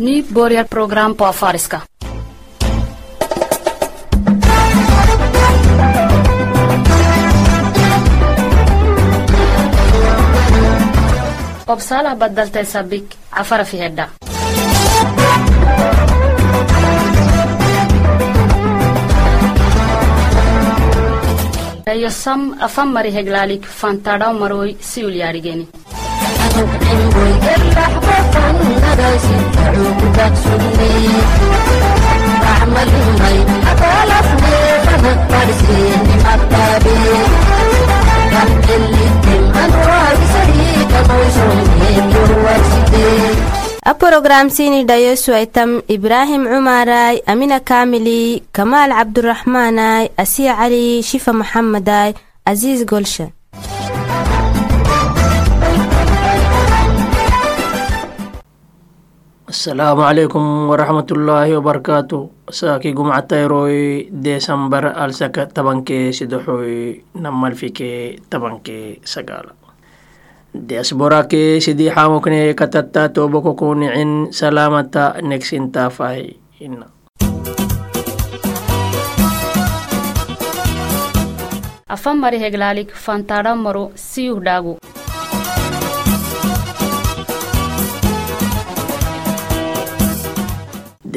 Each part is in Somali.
Nu börjar program på afariska. obsalah badaltay sabik cafara fi hedha eyo sam afan mari heglaalik fantadhaw maroy siul yaadhigeni a porogramsini dhayosu aitam ibraahim cumaray amina kaamili kamaal cabduraxmaanay asiya cali shifa maxamaday aziis golsha Assalamualaikum warahmatullahi wabarakatuh. Saki gum atairoi desember al saka tabanke sidohoi namal fike tabanke sagala. Desborake ke sidi hamukne katata tobo kokuni in salamata nexin fai inna. Afam bari heglalik fantara moro siuh.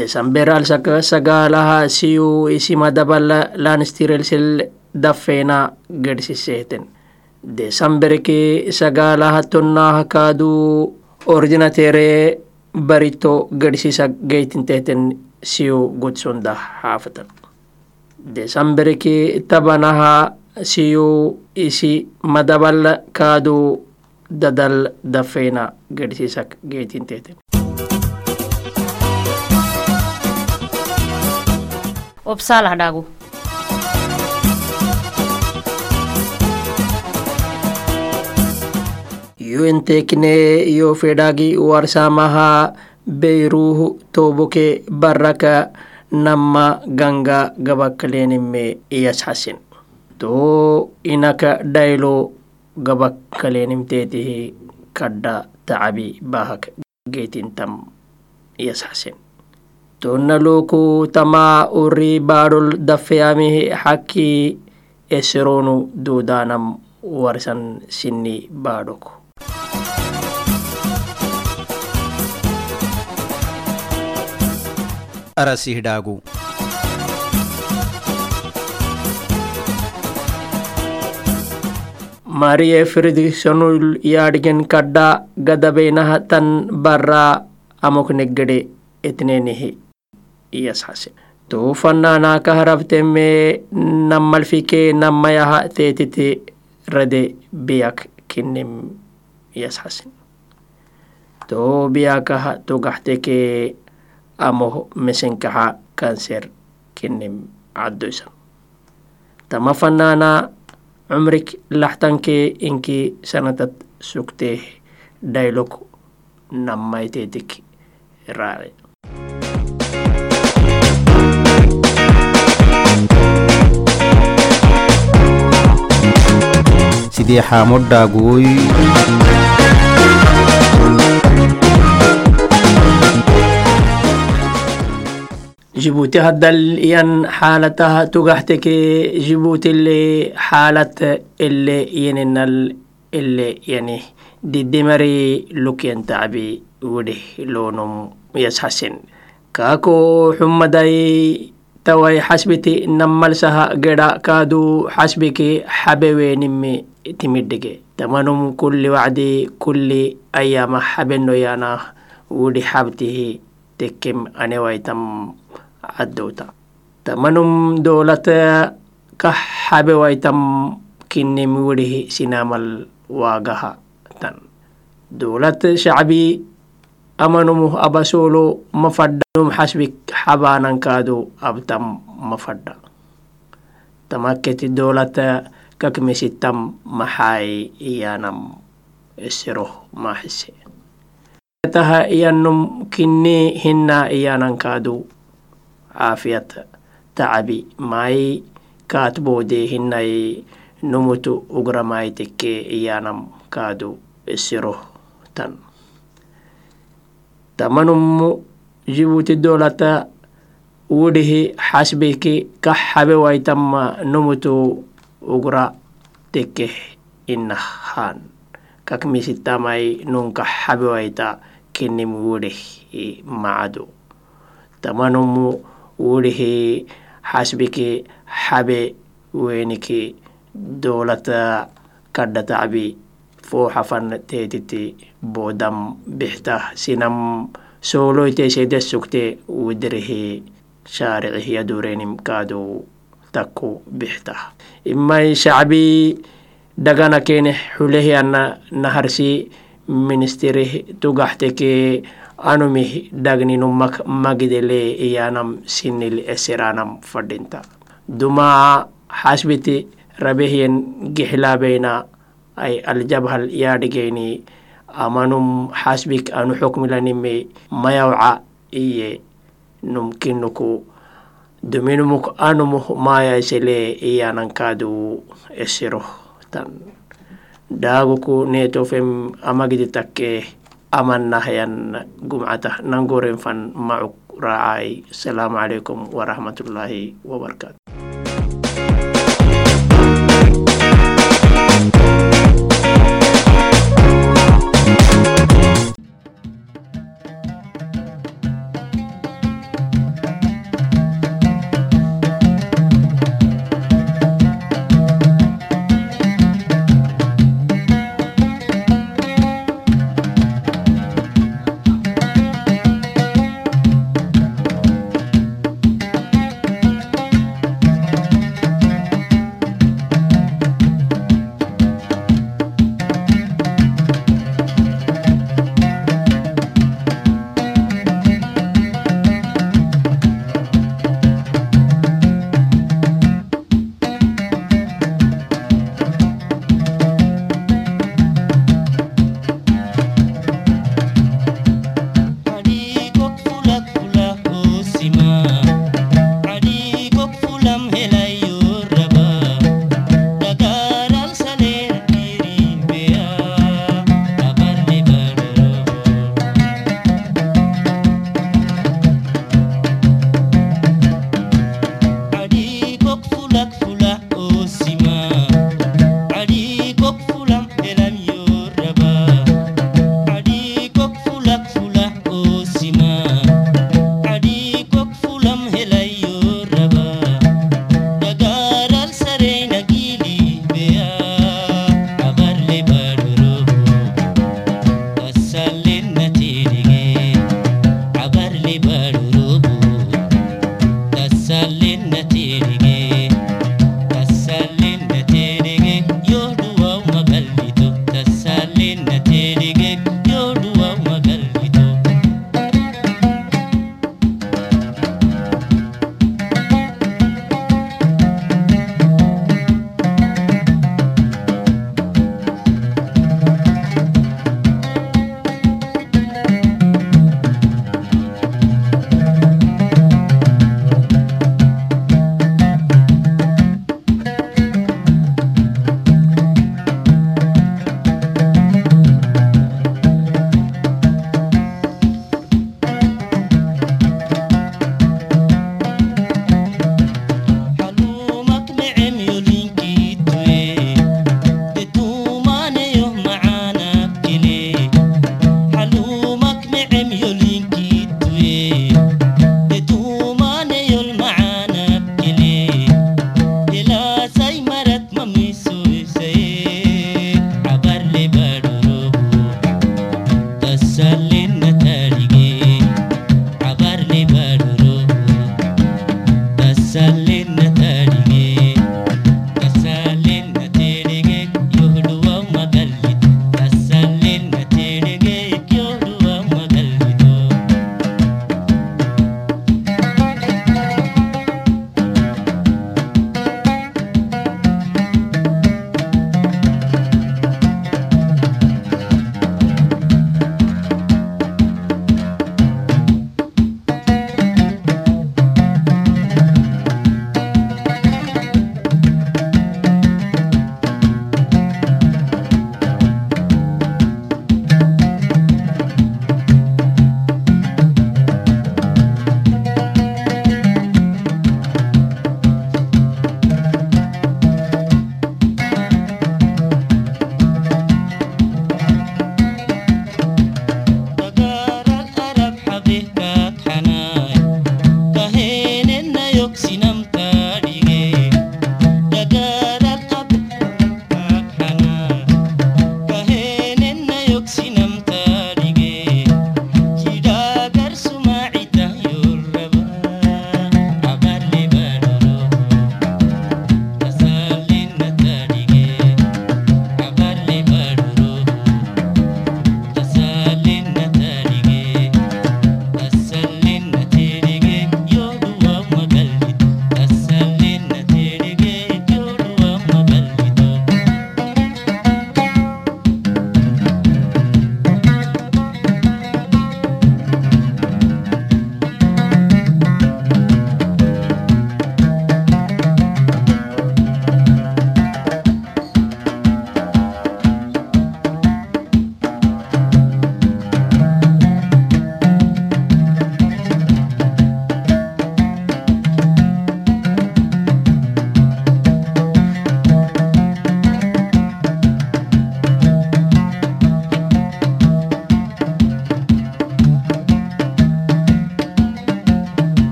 Desamber alsaka sagaalaha siyu isimadabala lanistirelsel daffeena gedsiseeten desamberke sagaalaha tonnaha kaadu ordinatere barito gedsisa geytinteeten siyu godsonda xaafatan desamberke tabanaha siyu isi madabal kaadu dadal daffeena gedsisak geytinteeten obsalah dhaagu yuentekne iyo fedhagi warsamaha beyruh toboke baraka nama ganga gabakkalenime iyasxasin to inaka dhaylo gabakkalenimteetihi kadha tacabi bahak geetintam iyasxasin tonnaloku tama uri baadhol daffeyamihi xakki eseronu duudaanam warsan sinni baadhoko arasihdhaagu marie fredriksonul yaadhigen kadha gadabeynaha tan barra amokneggede etnenihi iyasxase to fannaanaaka harafteme nammalfike nammayaha teetiti rade biyak kinnim iyasxasin to biyakaha togaxteke amo mesenkaxa kanser kinnim caddoysan tama fannaana cumrik laxtanke inki sanatad sugtee daylok nammayteetik raace sidee xaamoodhaa gooy جيبوتي هدل ين حالتها تقحتك جيبوتي اللي حالة اللي ينن اللي يعني دي دمري لوكين تعبي وده لونم يسحسن كاكو حمدي tawai xasbiti nammalsaha geda kaadu xasbiki xabewenimi timidhige tamanum kulli wacdi kulli ayama xabenoyana wudi xabtihi tekem anewaitam caddowta tamanum dowlata ka xabewaitam kinim widihi sinamal waagaha tan dowlad shacbi amanum abasolo mafadha num xasbik xabaanankaadu abtam mafadha tamakketi dowlata kakmisitam maxay iyanam esiro maxise taha iyanum kinni hinna iyanankaadu caafiyat tacabi mai kaatboode hinnay numutu ugramaitekke iyanam kaadu esiro tan tamanummu jibuti dolata wudihi hasbiki kaxabe waytama numutu ugra tekkeh inahan kak misitamai nun kaxabe wayta kinim wudihi macadu tamanummu wudihi hasbiki habe weniki dolata kaddatabi fooxafan teetiti boodam bixta sinam sooloyte sede sugte wudirihi shaaricih yadurenim kaadu takku bixta imai shacbi dhagana kene xulehi ana naharsi ministirih tugaxteke anumih dhagninumak magidele iyanam sinil esiranam fadhinta duma xasbiti rabehiyen gixilaabeyna ay aljabhal yaadhigeyni amanum xasbik anu xukmilanime mayawca iye num kinuku duminumuk anumuh mayaisele iyanankaadu esiro tan daaguku netofem amagidi takke amannahayan gumcata nangoren fan macuk raacay asalaamu calaykum warahmatullaahi wabarakaatu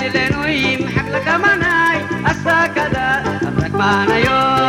Ashtilenu im hablakamanai Asakada Abrakpanayot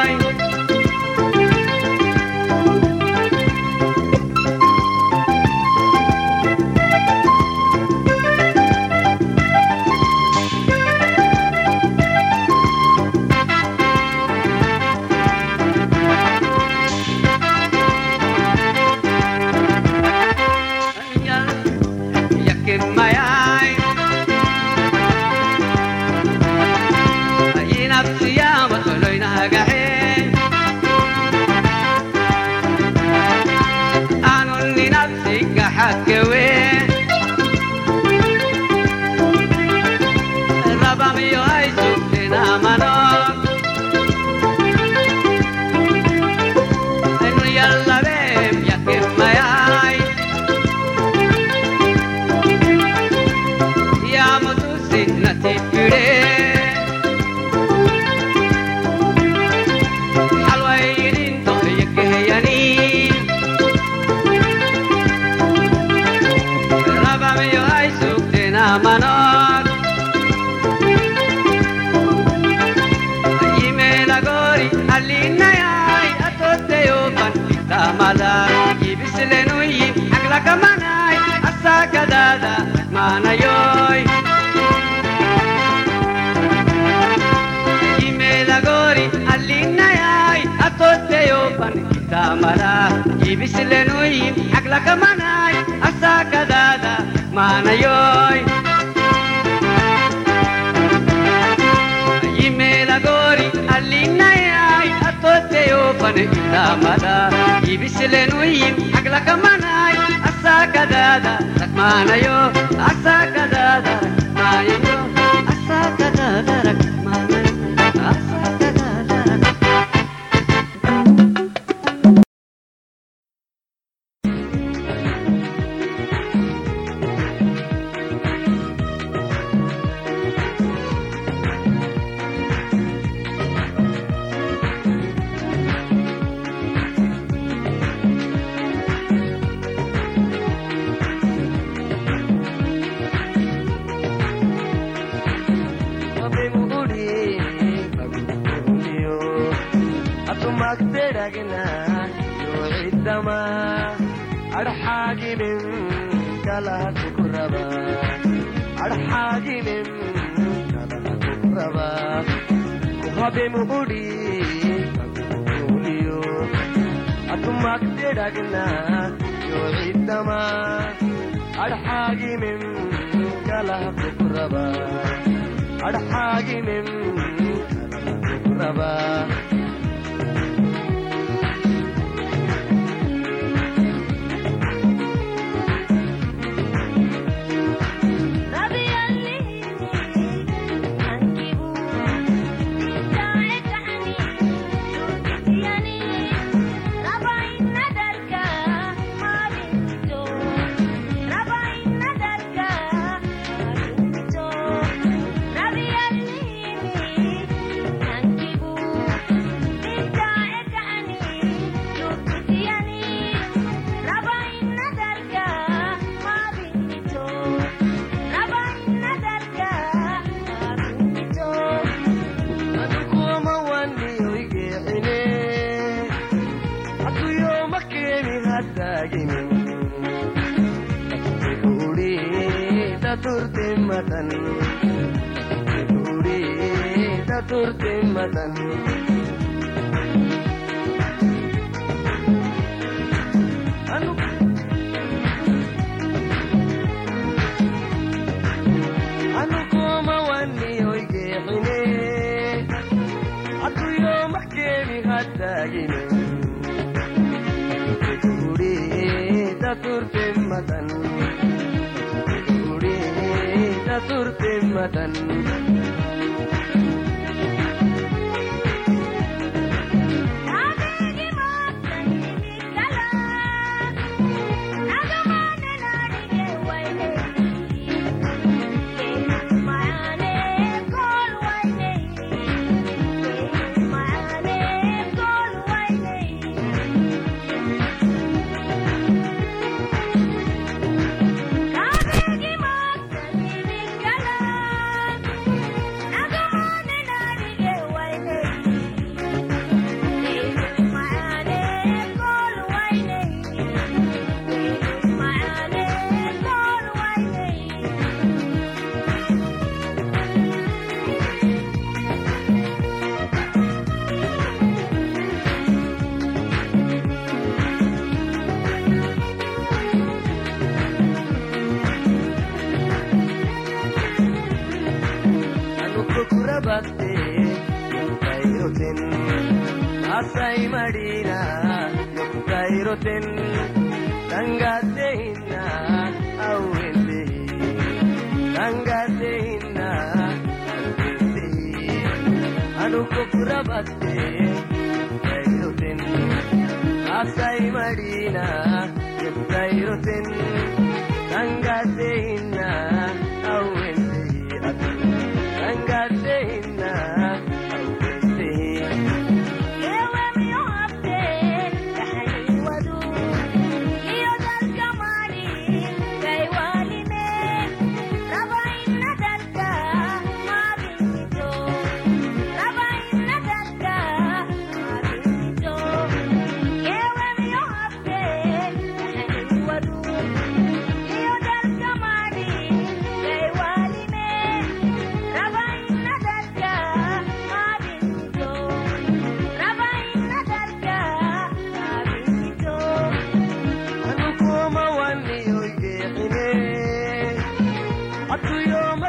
yibisilenoyi aglakamanai asakadada manayoy yimelagori allinayai atoteyopan tamara yibisilenoyi aglakamanai asakadada manayoy yimelagori allinayai fadhiisamada ibisileenuyin haglakamanaay asaakadaada ragmaanayo asaakadaada ragmaayo asaakadaada rag magdedhagna yoociddama adxaaginin kalahaku ku raba adxaaginin kalahaku ku raba kuhabemubudhi kakukuliyo atu magdedhagna yoociddama adxaaginin kalahaku daturtimatan anu. Anukuama waniyoigeexine hatuyo makeeni aasayi madina yobsayroten sangaas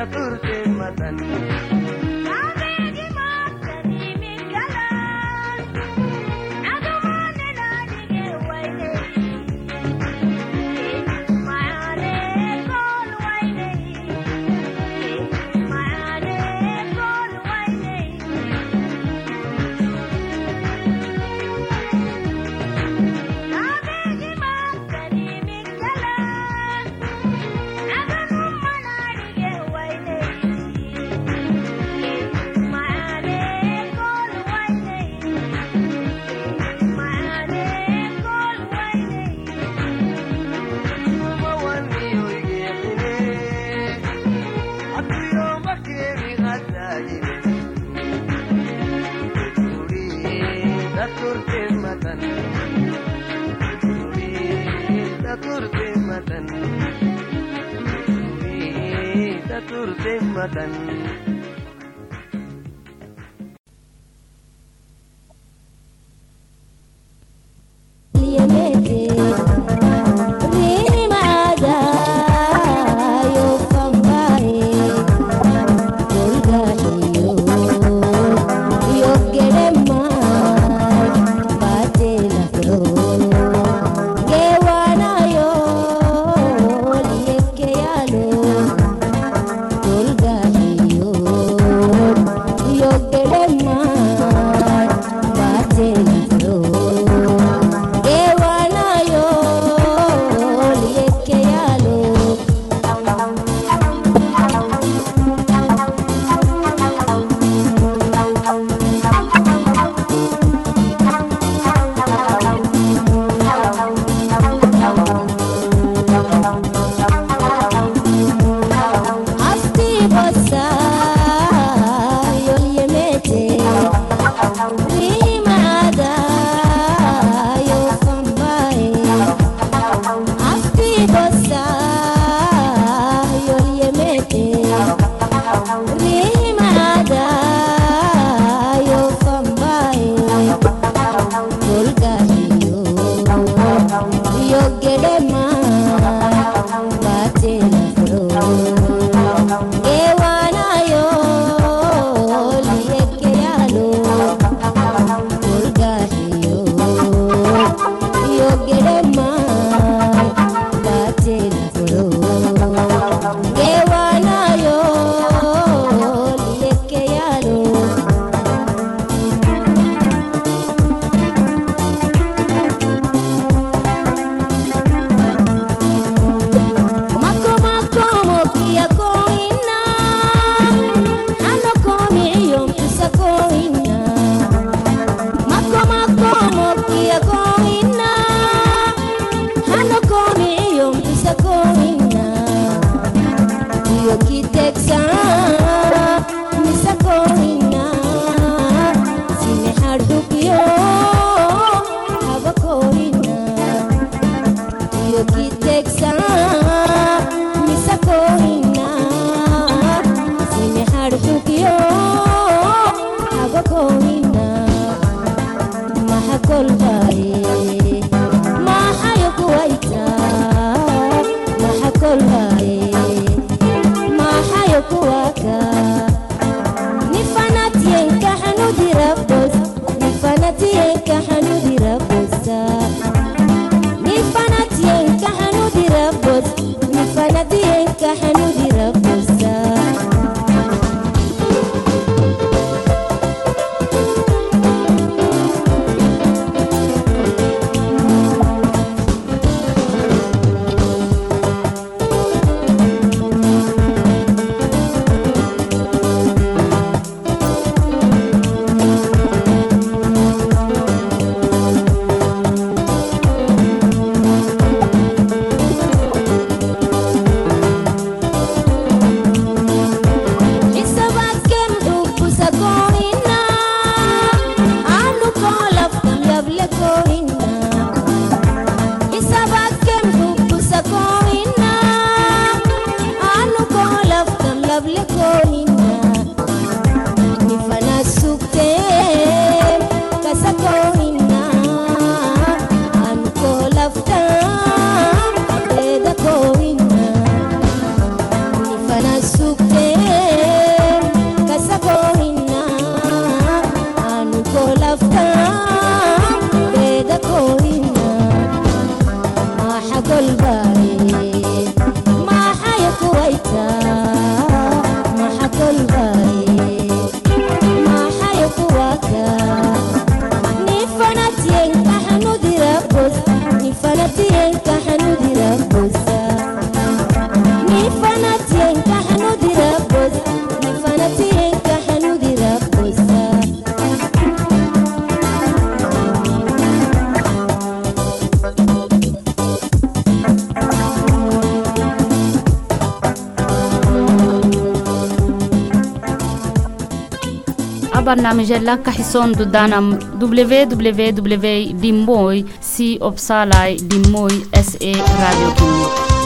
चतुर के मदन Then. برنامج لا كحسون دودانا www.dimoy si opsala dimoy sa radio kinyo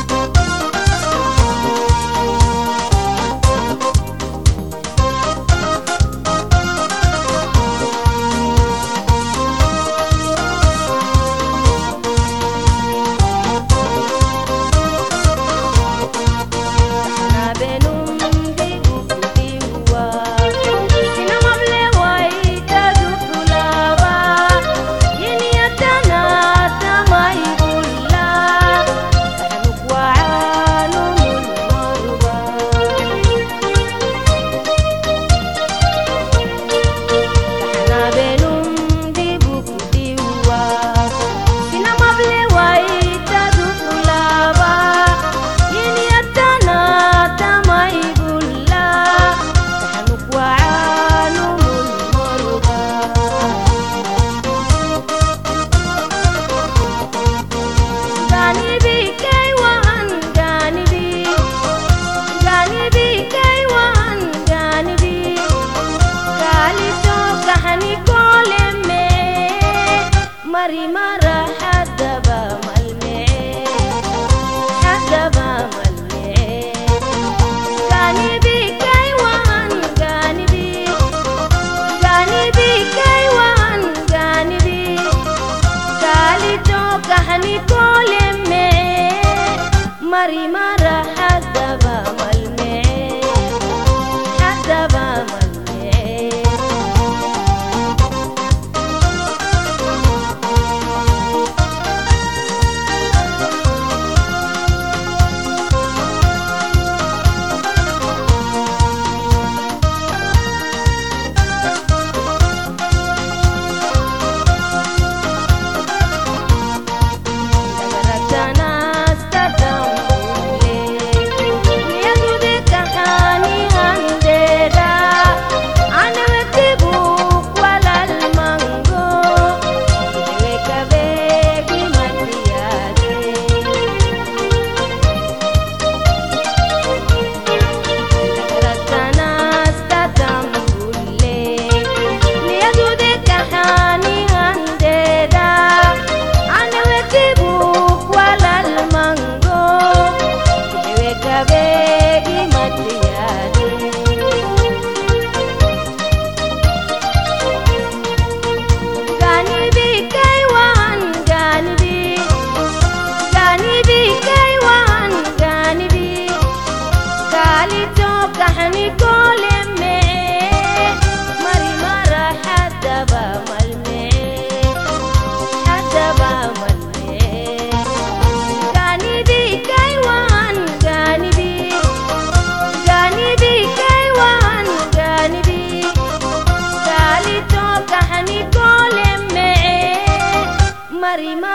Karima.